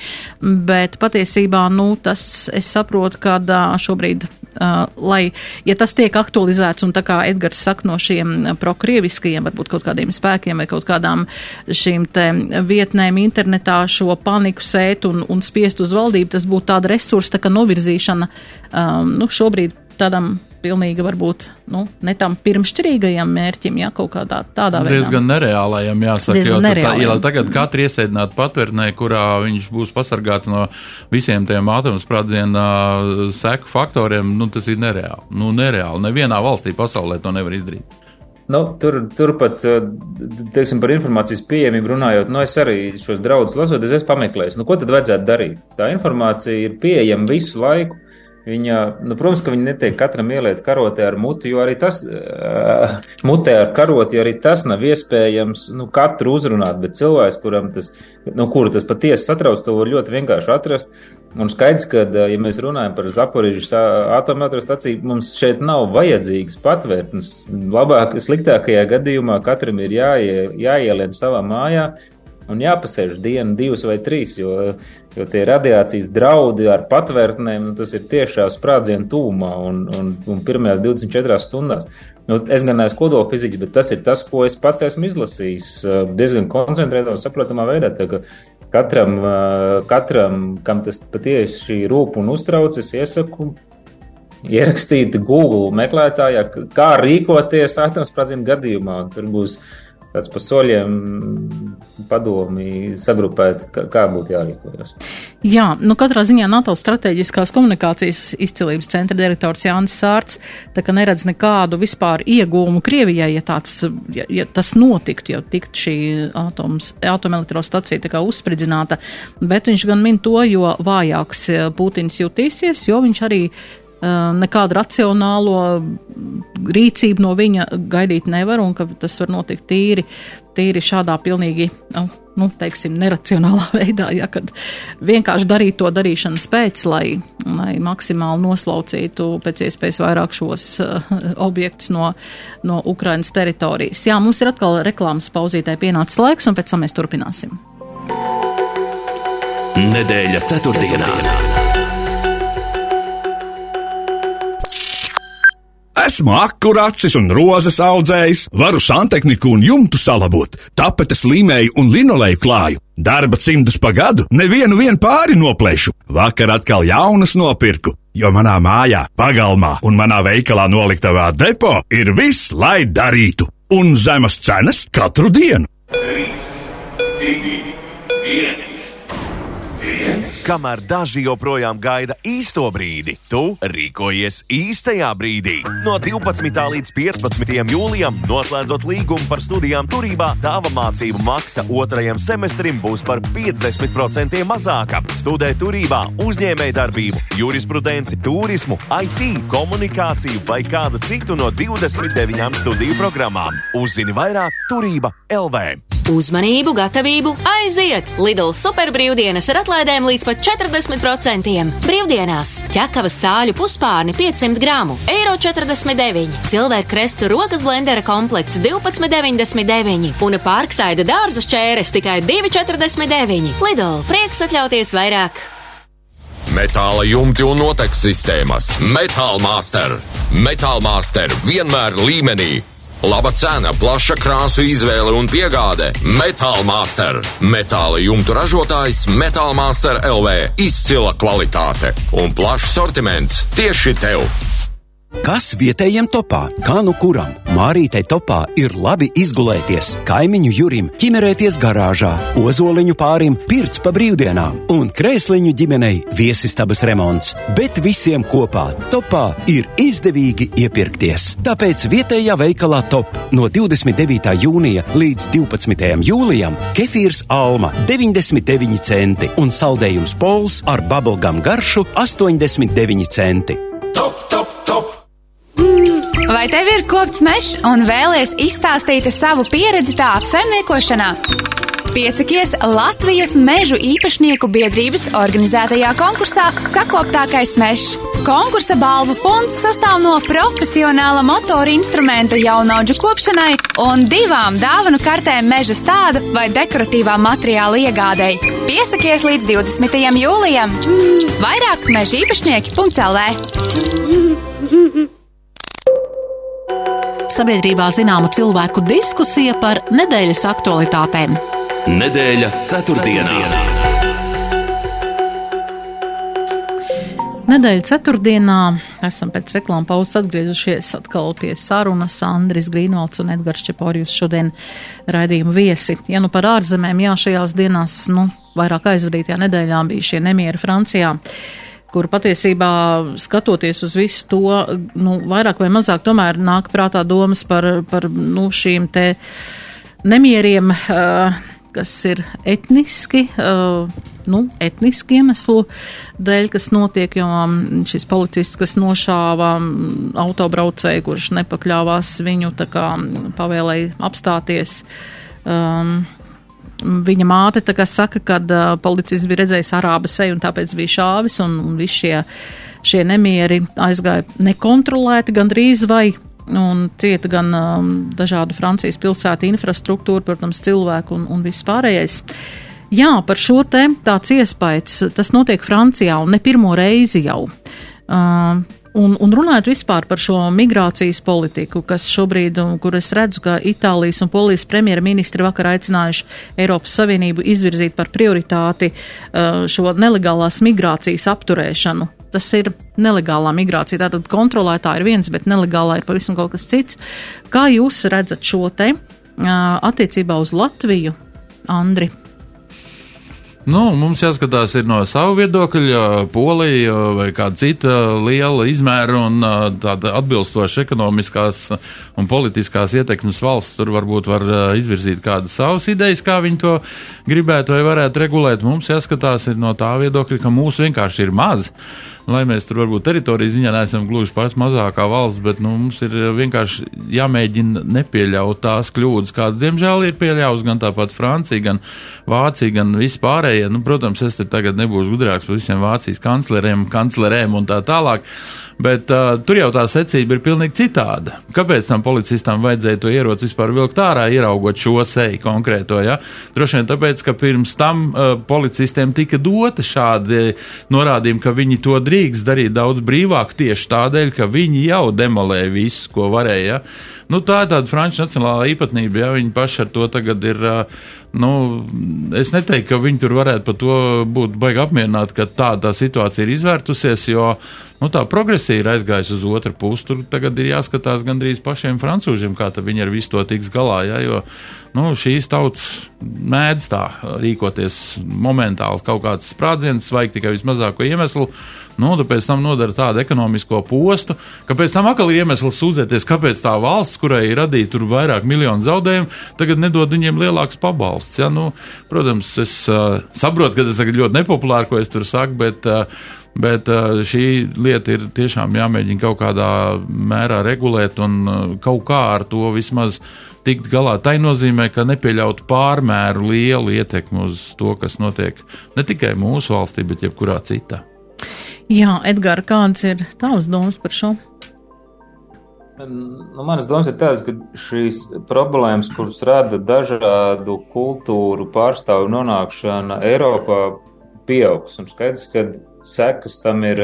Bet patiesībā, nu, tas es saprotu, ka šobrīd lai, ja tas tiek aktualizēts un tā kā Edgars saka no šiem prokrieviskajiem, varbūt kaut kādiem spēkiem vai kaut kādām šīm te vietnēm internetā šo paniku sēt un, un spiest uz valdību, tas būtu tāda resursa tā kā novirzīšana, um, nu, šobrīd tādam pilnīgi varbūt nu, ne tam pirmšķirīgajam mērķim, ja kaut kādā tādā veidā. Diezgan nereālajam, jāsaka, Diezgan jo nereālajam. Tā, ja tagad katru iesēdināt patvērnē, kurā viņš būs pasargāts no visiem tiem atomsprādziena seku faktoriem, nu, tas ir nereāli. Nu, nereāli. Nevienā valstī pasaulē to nevar izdarīt. Nu, tur, turpat, teiksim, par informācijas pieejamību runājot, nu, es arī šos draudus lasot, es pameklēju, nu, ko tad vajadzētu darīt. Tā informācija ir pieejama visu laiku. Viņa, nu, protams, ka viņi netiek katram ieliet karotē ar muti, jo arī tas, uh, mutē ar karoti, jo arī tas nav iespējams, nu, katru uzrunāt, bet cilvēks, kuram tas, nu, kuru tas patiesi satrauc, to var ļoti vienkārši atrast. Un skaidrs, ka, ja mēs runājam par Zaporižas atomelektrostaciju, mums šeit nav vajadzīgas patvērtnes. Labāk, sliktākajā gadījumā katram ir jāie, jāielien savā mājā, un jāpasēž dienu, divas vai trīs, jo, jo tie radiācijas draudi ar patvērtnēm, nu, tas ir tiešā sprādzienu tūmā un, un, un pirmajās 24 stundās. Nu, es gan neesmu kodolfiziķis, bet tas ir tas, ko es pats esmu izlasījis diezgan koncentrētā un saprotamā veidā. Tā, katram, katram, kam tas patiesi rūp un uztrauc, es iesaku ierakstīt Google meklētājā, kā rīkoties atomsprādzienu gadījumā. Tur būs tāds pa soļiem padomi sagrupēt, kā, kā būtu jārīkojas. Jā, nu katrā ziņā NATO strateģiskās komunikācijas izcilības centra direktors Jānis Sārts tā kā neredz nekādu vispār iegūmu Krievijai, ja tāds, ja, ja tas notiktu, ja tikt šī atoms, atomelektrostacija tā kā uzspridzināta, bet viņš gan min to, jo vājāks Putins jutīsies, jo viņš arī Eh, nekādu racionālo rīcību no viņa gaidīt nevar, un ka tas var notikt tīri, tīri šādā pilnīgi, nu, nu, teiksim, neracionālā veidā, ja kad vienkārši darīt to darīšanas pēc, lai, lai maksimāli noslaucītu pēc iespējas vairāk šos uh, objektus no, no Ukrainas teritorijas. Jā, mums ir atkal reklāmas pauzītē pienācis laiks, un pēc tam mēs turpināsim. Nedēļa ceturtdienā. ceturtdienā. Esmu akuracis un rozes audzējs, varu santehniku un jumtu salabot, tapetes līmēju un linoleju klāju. Darba cimdus pa gadu, nevienu vien pāri noplēšu. Vakar atkal jaunas nopirku, jo manā mājā, pagalmā un manā veikalā noliktavā depo ir viss, lai darītu. Un zemes cenas katru dienu. 3, 2, 1. Kamēr daži joprojām gaida īsto brīdi, tu rīkojies īstajā brīdī. No 12. līdz 15. jūlijam, noslēdzot līgumu par studijām turībā, tava mācību maksa otrajam semestrim būs par 50% mazāka. Studē turībā, uzņēmējdarbību, jurisprudenci, turismu, IT, komunikāciju vai kādu citu no 29 studiju programmām. Uzzini vairāk Turība LV. Uzmanību, gatavību, aiziet! Lidl superbrīvdienas ar atlaidēm līdz pat 40%. Brīvdienās ķekavas cāļu puspārni 500 gramu, eiro 49, cilvēku krestu rokas blendera komplekts 12,99 un pārksaida dārza šķēres tikai 2,49. Lidl prieks atļauties vairāk! Metāla jumti un noteks sistēmas, Metāla Master. Metāla Master vienmēr līmenī. Laba cena, plaša krāsu izvēle un piegāde. Metāla Master. Metāla jumtu ražotājs Metāla Master LV. Izcila kvalitāte un plašs sortiments tieši tev. Kas vietējiem topā? Kā nu kuram? Mārītei topā ir labi izgulēties, kaimiņu jurim, ķimerēties garāžā, ozoliņu pārim, pirts pa brīvdienām un krēsliņu ģimenei viesistabas remonts. Bet visiem kopā topā ir izdevīgi iepirkties. Tāpēc vietējā veikalā top no 29. jūnija līdz 12. jūlijam kefīrs Alma 99 centi un saldējums pols ar bubblegum garšu 89 centi. Top, top! Vai tev ir kopts mežs un vēlies izstāstīt savu pieredzi tā apsaimniekošanā? Piesakies Latvijas mežu īpašnieku biedrības organizētajā konkursā Sakoptākais mežs. Konkursa balvu fonds sastāv no profesionāla motora instrumenta jaunaudžu kopšanai un divām dāvanu kartēm meža stāda vai dekoratīvā materiāla iegādēji. Piesakies līdz 20. jūlijam. Vairāk meža īpašnieki.lv Sabiedrībā zināma cilvēku diskusija par nedēļas aktualitātēm. Nedēļa ceturtdienā. Nedēļa ceturtdienā esam pēc reklāmas pauzes atgriezušies atkal pie sarunas Andris Grīnvalds un Edgars Čeporjus šodien raidījuma viesi. Ja nu par ārzemēm, jā, šajās dienās, nu, vairāk aizvadītajā nedēļā bija šie nemieri Francijā kur patiesībā skatoties uz visu to, nu, vairāk vai mazāk tomēr nāk prātā domas par, par nu, šīm te nemieriem, uh, kas ir etniski, uh, nu, etniski iemeslu dēļ, kas notiek, jo šis policists, kas nošāva autobraucēju, kurš nepakļāvās viņu, tā kā pavēlēja apstāties, um, viņa māte saka, ka uh, policists bija redzējis arāba seju un tāpēc bija šāvis, un, un visi šie, šie nemieri aizgāja nekontrolēti gandrīz vai. Un cieta gan um, dažādu Francijas pilsētu infrastruktūru, protams, cilvēku un, un viss pārējais. Jā, par šo te tāds iespējas, tas notiek Francijā un ne pirmo reizi jau. Uh, Un, un runājot vispār par šo migrācijas politiku, kas šobrīd, kur es redzu, ka Itālijas un Polijas premjerministri vakar aicinājuši Eiropas Savienību izvirzīt par prioritāti uh, šo nelegālās migrācijas apturēšanu. Tas ir nelegālā migrācija, tātad kontrolētā ir viens, bet nelegālā ir pavisam kaut kas cits. Kā jūs redzat šo te uh, attiecībā uz Latviju, Andri? Nu, mums jāskatās no savu viedokļa, Polija vai kāda cita liela izmēra un tāda atbilstoša ekonomiskās un politiskās ietekmes valsts. Tur varbūt var izvirzīt kādas savas idejas, kā viņi to gribētu vai varētu regulēt. Mums jāskatās no tā viedokļa, ka mūsu vienkārši ir maz lai mēs tur varbūt teritorijas ziņā neesam gluži pats mazākā valsts, bet nu, mums ir vienkārši jāmēģina nepieļaut tās kļūdas, kādas, diemžēl, ir pieļauts gan tāpat Francija, gan Vācija, gan vispārējie. Nu, protams, es te tagad nebūšu gudrāks par visiem Vācijas kancleriem, kanclerēm un tā tālāk. Bet uh, tur jau tā secība ir pilnīgi citāda. Kāpēc tam policistam vajadzēja to ieroci vispār vilkt ārā, ieraugot šo seju konkrēto? Ja? Droši vien tāpēc, ka pirms tam uh, policistiem tika dota šādi norādījumi, ka viņi to drīkst drīkst darīt daudz brīvāk tieši tādēļ, ka viņi jau demolē visu, ko varēja. Nu, tā ir tāda franču nacionālā īpatnība, ja viņi paši ar to tagad ir. Nu, es neteiktu, ka viņi tur varētu par to būt baigi apmierināti, ka tā, tā situācija ir izvērtusies, jo nu, tā progresija ir aizgājusi uz otru pusi. Tur tagad ir jāskatās gandrīz pašiem francūžiem, kā viņi ar visu to tiks galā. Ja, jo nu, šīs tautas mēdz tā rīkoties momentāli, kaut kāds sprādziens, vajag tikai vismazāko iemeslu. Nu, pēc tam nodara tādu ekonomisko postu, ka pēc tam atkal ir iemesls sūdzēties, kāpēc tā valsts, kurai ir radīta tur vairāk miljonu zaudējumu, tagad nedod viņiem lielāks pabalsts. Ja? Nu, protams, es uh, saprotu, ka tas tagad ļoti nepopulāri, ko es tur saku, bet. Uh, Bet uh, šī lieta ir tiešām jāmēģina kaut kādā mērā regulēt un uh, kaut kā ar to vismaz tikt galā. Tā nozīmē, ka nepieļaut pārmēru lielu ietekmi uz to, kas notiek ne tikai mūsu valstī, bet jebkurā citā. Jā, Edgars, kādas ir tavas domas par šo? Nu, manas domas ir tādas, ka šīs problēmas, kuras rada dažādu kultūru pārstāvu nonākšana Eiropā, pieaugs. Un skaidrs, ka sekas tam ir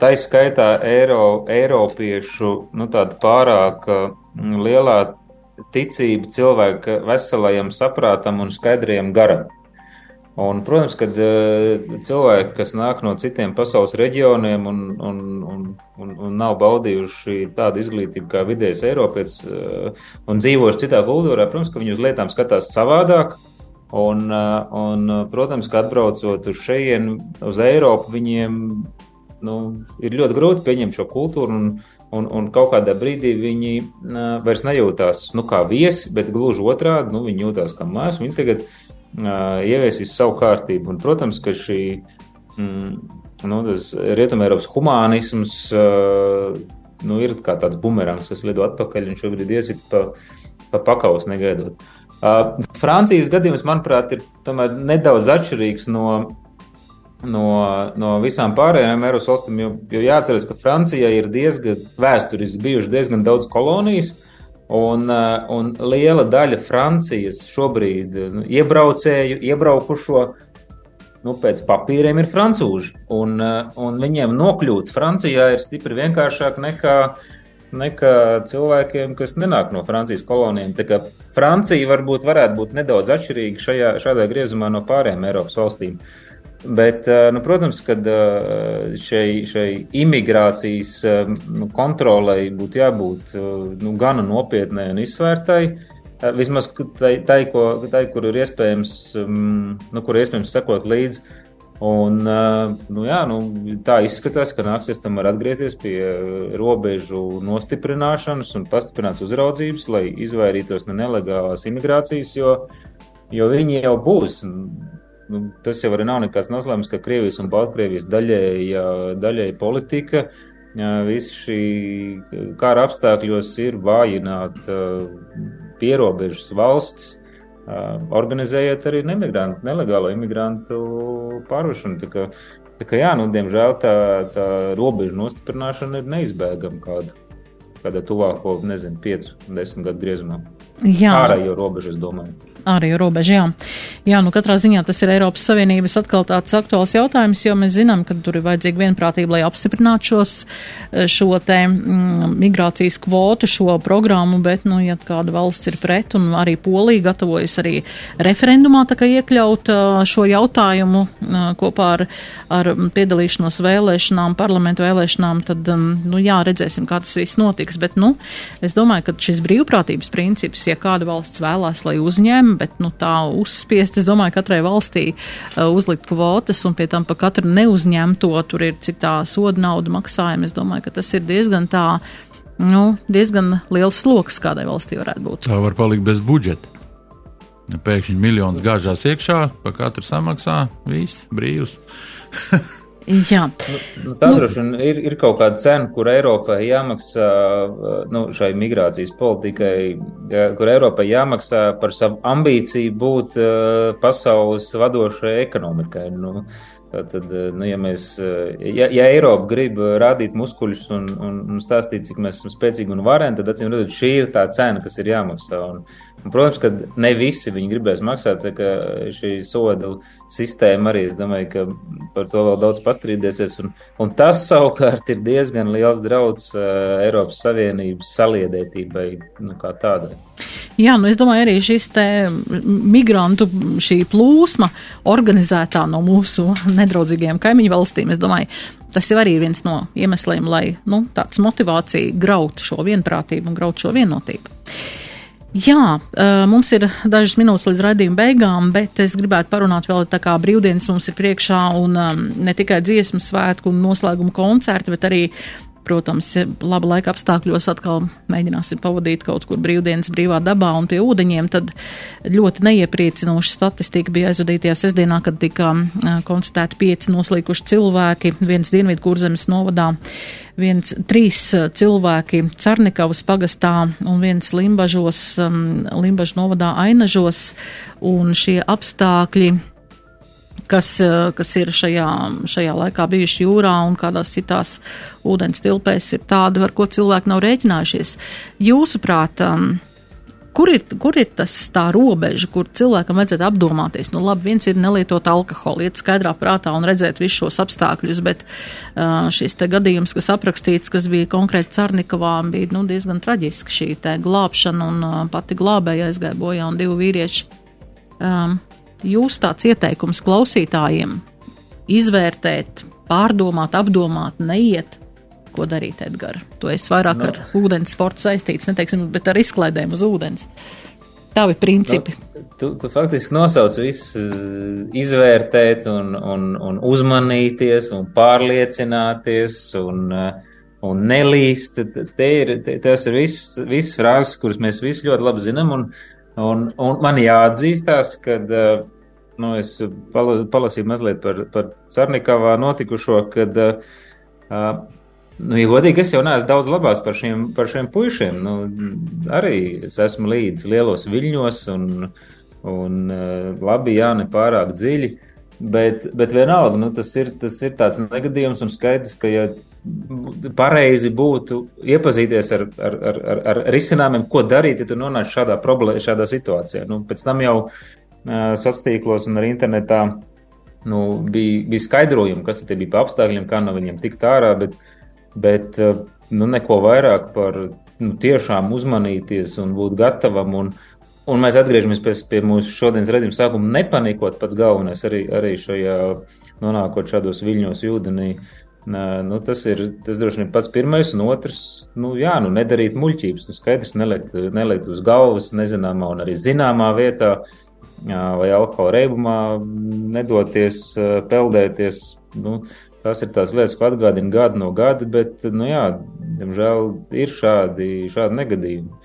tā izskaitā Eiro, Eiropiešu nu, pārāk lielā ticība cilvēka veselajam saprātam un skaidrajam garam. Un, protams, kad cilvēki, kas nāk no citiem pasaules reģioniem un, un, un, un, un nav baudījuši tādu izglītību kā vidējais Eiropietis un dzīvojuši citā kultūrā, protams, ka viņi uz lietām skatās savādāk. Un, uh, un, protams, ka atbraucot uz šejienu, uz Eiropu, viņiem nu, ir ļoti grūti pieņemt šo kultūru. Un, un, un kaut kādā brīdī viņi uh, vairs nejūtās nu, kā viesi, bet gluži otrādi, nu, viņi jūtās kā mājās. Viņi tagad uh, ieviesīs savu kārtību. Un, protams, ka šī mm, nu, rietumēropas humānisms nu, ir kā tāds bumerangs, kas lido atpakaļ un šobrīd iesit pa, pa pakaus negaidot. Uh, Francijas gadījums, manuprāt, ir nedaudz atšķirīgs no, no, no visām pārējām Eiropas valstīm, jo, jo jāatcerās, ka Francijai ir diezgan vēsturiski bijuši diezgan daudz kolonijas, uh, Un, eh, un liela daļa Francijas šobrīd nu, iebraucēju, iebraukušo nu, pēc papīriem ir francūži. Un, eh, un viņiem nokļūt Francijā ir stipri vienkāršāk nekā, nekā cilvēkiem, kas nenāk no Francijas kolonijām. Tā kā Francija varbūt varētu būt nedaudz atšķirīga šajā, šādā griezumā no pārējām Eiropas valstīm. Bet, eh, nu, protams, ka eh, šai, šai imigrācijas eh, nu, kontrolei būtu jābūt nu, gana nopietnai un izsvērtai. Vismaz tai, tai, ko, tai kur ir iespējams, mm, nu, kur ir iespējams sekot līdzi. Un, nu, jā, nu, tā izskatās, ka nāksies tomēr atgriezties pie robežu nostiprināšanas un pastiprinātas uzraudzības, lai izvairītos no nelegālās imigrācijas, jo, jo viņi jau būs nu, tas jau arī nav nekāds noslēpums, ka Krievijas un Baltkrievijas daļēja, daļēja politika. Viss šī kara apstākļos ir vājināt pierobežas valsts, organizējot arī nemigrantu, nelegālo imigrantu pārvešanu. Tā kā, jā, nu, diemžēl tā, tā robežu nostiprināšana ir neizbēgama kāda, kādā tuvāko, nezinu, 5, 10 gadu griezumā. Jā. Ārējo robežu, es domāju ārējo robežu. Jā. jā, nu katrā ziņā tas ir Eiropas Savienības atkal tāds aktuāls jautājums, jo mēs zinām, ka tur ir vajadzīga vienprātība, lai apstiprinātu šos, šo te mm, migrācijas kvotu, šo programmu, bet, nu, ja kāda valsts ir pret un arī Polija gatavojas arī referendumā tā kā iekļaut šo jautājumu kopā ar, ar piedalīšanos vēlēšanām, parlamentu vēlēšanām, tad, nu, jā, redzēsim, kā tas viss notiks, bet, nu, es domāju, ka šis brīvprātības princips, ja kāda valsts vēlās, lai uzņem, bet nu, tā uzspiest, es domāju, katrai valstī uh, uzlikt kvotas un pie tam pa katru neuzņemto tur ir cik tā soda nauda maksājuma. Es domāju, ka tas ir diezgan tā, nu, diezgan liels sloks kādai valstī varētu būt. Tā var palikt bez budžeta. Pēkšņi miljons gāžās iekšā, pa katru samaksā, viss brīvs. Jā. Nu, tā nu, droši vien ir, ir kaut kāda cena, kur Eiropai jāmaksā nu, šai migrācijas politikai, kur Eiropai jāmaksā par savu ambīciju būt uh, pasaules vadošajai ekonomikai. Nu, Tātad, nu, ja, mēs, ja, ja Eiropa grib rādīt muskuļus un, un, un stāstīt, cik mēs esam spēcīgi un vareni, tad acīm redzot, šī ir tā cena, kas ir jāmaksā. Un, un, protams, ka ne visi viņi gribēs maksāt, ka šī soda sistēma arī, es domāju, ka par to vēl daudz pastrīdēsies. Un, un tas savukārt ir diezgan liels drauds Eiropas Savienības saliedētībai nu, kā tādai. Jā, nu es domāju, arī šis te migrantu šī plūsma organizētā no mūsu nedraudzīgajiem kaimiņu valstīm, es domāju, tas jau arī ir viens no iemesliem, lai, nu, tāds motivācija graut šo vienprātību un graut šo vienotību. Jā, mums ir dažas minūtes līdz raidījuma beigām, bet es gribētu parunāt vēl tā kā brīvdienas mums ir priekšā un ne tikai dziesmu svētku un noslēguma koncerti, bet arī Protams, laba laika apstākļos atkal mēģināsim pavadīt kaut kur brīvdienas brīvā dabā un pie ūdeņiem, tad ļoti neiepriecinoša statistika bija aizvadītajā sestdienā, kad tika konstatēti pieci noslīkuši cilvēki, viens Dienvidu kurzemes novadā, viens trīs cilvēki Carnikavas pagastā un viens Limbažos, Limbažu novadā Ainažos, un šie apstākļi kas, eh, kas ir šajā, šajā laikā bijuši jūrā un kādās citās ūdens tilpēs, ir tādi, ar ko cilvēki nav rēķinājušies. Jūsuprāt, um, kur ir, kur ir tas tā robeža, kur cilvēkam vajadzētu apdomāties? Nu, labi, viens ir nelietot alkoholu, iet skaidrā prātā un redzēt visus šos apstākļus, bet uh, šis te gadījums, kas aprakstīts, kas bija konkrēti Carnikavā, bija nu, diezgan traģiski šī te glābšana un uh, pati glābēja aizgāja bojā un divi vīrieši. Um, jūs tāds ieteikums klausītājiem izvērtēt, pārdomāt, apdomāt, neiet? Ko darīt, Edgars? To es vairāk no. ar ūdens sportu saistīts, neteiksim, bet ar izklaidēm uz ūdens. Tavi principi. No, tu, tu faktiski nosauc visu izvērtēt un, un, un uzmanīties un pārliecināties un, un nelīst. Te ir, te, tas ir viss, viss frāzes, kuras mēs visi ļoti labi zinām. Un, un, un man jāatzīstās, ka nu, es palasīju mazliet par, par Cernikavā notikušo, kad, uh, nu, ja godīgi, es jau neesmu daudz labās par šiem, par šiem puišiem. Nu, arī es esmu līdz lielos viļņos un, un uh, labi, jā, ne pārāk dziļi. Bet, bet vienalga, nu, tas, ir, tas ir tāds negadījums un skaidrs, ka, ja pareizi būtu iepazīties ar, ar, ar, ar, ar risinājumiem, ko darīt, ja tu nonāc šādā, problē, šādā situācijā. Nu, pēc tam jau sociālos tīklos un arī internetā nu, bija, bija skaidrojumi, kas tie bija pa apstākļiem, kā no viņiem tikt ārā, bet, bet nu, neko vairāk par nu, tiešām uzmanīties un būt gatavam. Un, un mēs atgriežamies pie, pie mūsu šodienas redzējuma sākuma, nepanikot pats galvenais arī, arī šajā nonākot šādos viļņos ūdenī. Nu, tas ir tas droši vien pats pirmais, un otrs, nu, jā, nu, nedarīt muļķības. Nu, skaidrs, nelikt, nelikt uz galvas nezināmā un arī zināmā vietā. Uh, vai alkohola reibumā nedoties, peldēties. Nu, tas ir tās lietas, ko atgādina gadu no gada, bet, nu jā, diemžēl ir šādi, šādi negadījumi.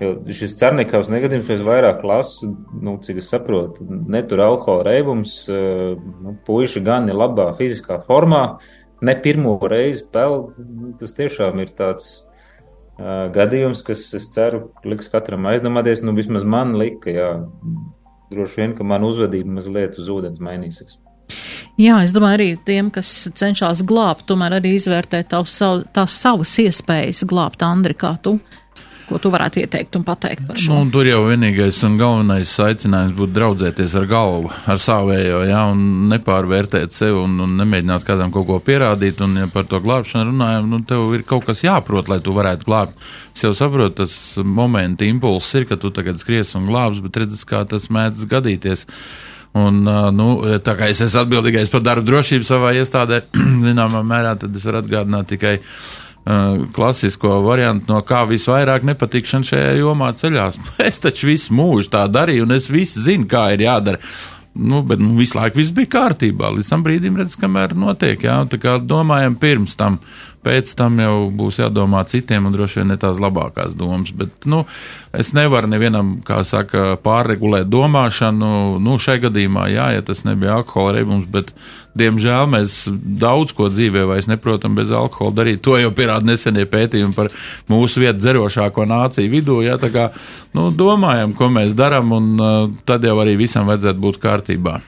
Jo šis cernikavs negadījums ir vairāk lasu, nu, cik es saprotu, netur alkohola reibums, nu, puiši gan ir labā fiziskā formā, ne pirmo reizi peld, nu, tas tiešām ir tāds uh, gadījums, kas, es ceru, liks katram aizdomāties, nu, vismaz man lika, jā, droši vien, ka man uzvedība mazliet uz ūdens mainīsies. Jā, es domāju, arī tiem, kas cenšas glābt, tomēr arī izvērtēt tās, tās savas iespējas glābt Andri, kā tu ko tu varētu ieteikt un pateikt par šo? Nu, tur jau vienīgais un galvenais aicinājums būtu draudzēties ar galvu, ar savējo, jā, un nepārvērtēt sevi un, un nemēģināt kādam kaut ko pierādīt. Un, ja par to glābšanu runājam, nu, tev ir kaut kas jāprot, lai tu varētu glābt. Es jau saprotu, tas momenta impulss ir, ka tu tagad skries un glābs, bet redz, kā tas mēdz gadīties. Un, nu, tā kā es esmu atbildīgais par darbu drošību savā iestādē, zināmā mērā, tad es varu atgādināt tikai klasisko variantu, no kā visvairāk nepatikšana šajā jomā ceļās. Es taču visu mūžu tā darīju, un es visu zinu, kā ir jādara. Nu, bet nu, visu laiku viss bija kārtībā. Līdz tam brīdim redz, kamēr notiek. Jā, tā kā domājam pirms tam pēc tam jau būs jādomā citiem un droši vien ne tās labākās domas. Bet, nu, es nevaru nevienam, kā saka, pārregulēt domāšanu. Nu, šai gadījumā, jā, ja tas nebija alkohola reibums, bet, diemžēl, mēs daudz ko dzīvē vairs neprotam bez alkohola darīt. To jau pierāda nesenie pētījumi par mūsu vietu dzerošāko nāciju vidū. Jā, tā kā, nu, domājam, ko mēs darām, un uh, tad jau arī visam vajadzētu būt kārtībā.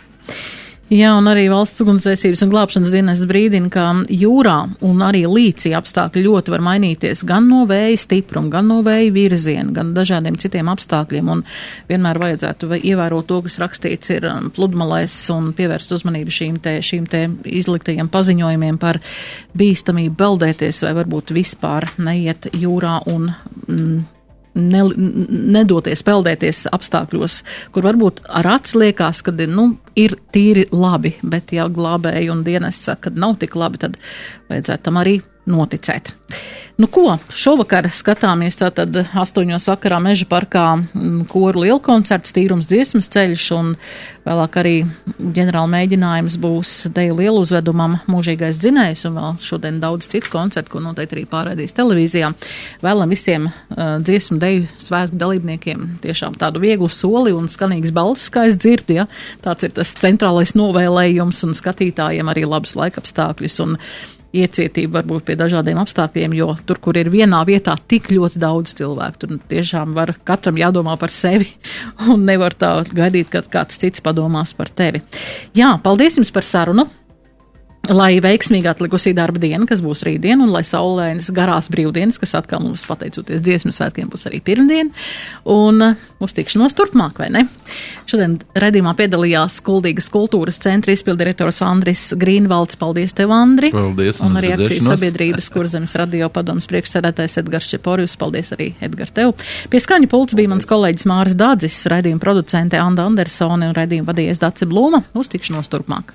Jā, un arī valsts ugunsdzēsības un glābšanas dienas brīdina, ka jūrā un arī līcī apstākļi ļoti var mainīties gan no vēja stipruma, gan no vēja virziena, gan dažādiem citiem apstākļiem. Un vienmēr vajadzētu ievērot to, kas rakstīts ir um, pludmalēs un pievērst uzmanību šīm te, šīm te izliktajiem paziņojumiem par bīstamību peldēties vai varbūt vispār neiet jūrā un. Mm, ne, nedoties peldēties apstākļos, kur varbūt ar acis liekas, ka nu, ir tīri labi, bet ja glābēji un dienests saka, ka nav tik labi, tad vajadzētu tam arī noticēt. Nu, ko šovakar skatāmies? Tātad astoņos vakarā meža parkā mm, koru liela koncerts, tīrums dziesmas ceļš un vēlāk arī ģenerāla mēģinājums būs deju lielu uzvedumam mūžīgais dzinējs un vēl šodien daudz citu koncertu, ko noteikti arī pārēdīs televīzijā. Vēlam visiem uh, dziesmu deju svētku dalībniekiem tiešām tādu vieglu soli un skanīgs balss, kā es dzirdu, ja tāds ir tas centrālais novēlējums un skatītājiem arī labus laikapstākļus. Un iecietību varbūt pie dažādiem apstākļiem, jo tur, kur ir vienā vietā tik ļoti daudz cilvēku, tur tiešām var katram jādomā par sevi un nevar tā gaidīt, ka kāds cits padomās par tevi. Jā, paldies jums par sarunu! Lai veiksmīgi atlikusī darba diena, kas būs rītdien, un lai saulēnas garās brīvdienas, kas atkal mums pateicoties dziesmu svētkiem būs arī pirmdien, un uh, uz tikšanos turpmāk, vai ne? Šodien redzīmā piedalījās Kuldīgas kultūras centra izpildirektors Andris Grīnvalds. Paldies tev, Andri! Paldies! Un arī akcijas sabiedrības kurzemes radio padomas priekšsēdētājs Edgars Čeporius. Paldies arī, Edgar, tev! Pie skaņa pults bija mans kolēģis Māris Dādzis, redījuma producente Anda Andersone un redījuma vadījies Dace Blūma. Uz tikšanos turpmāk!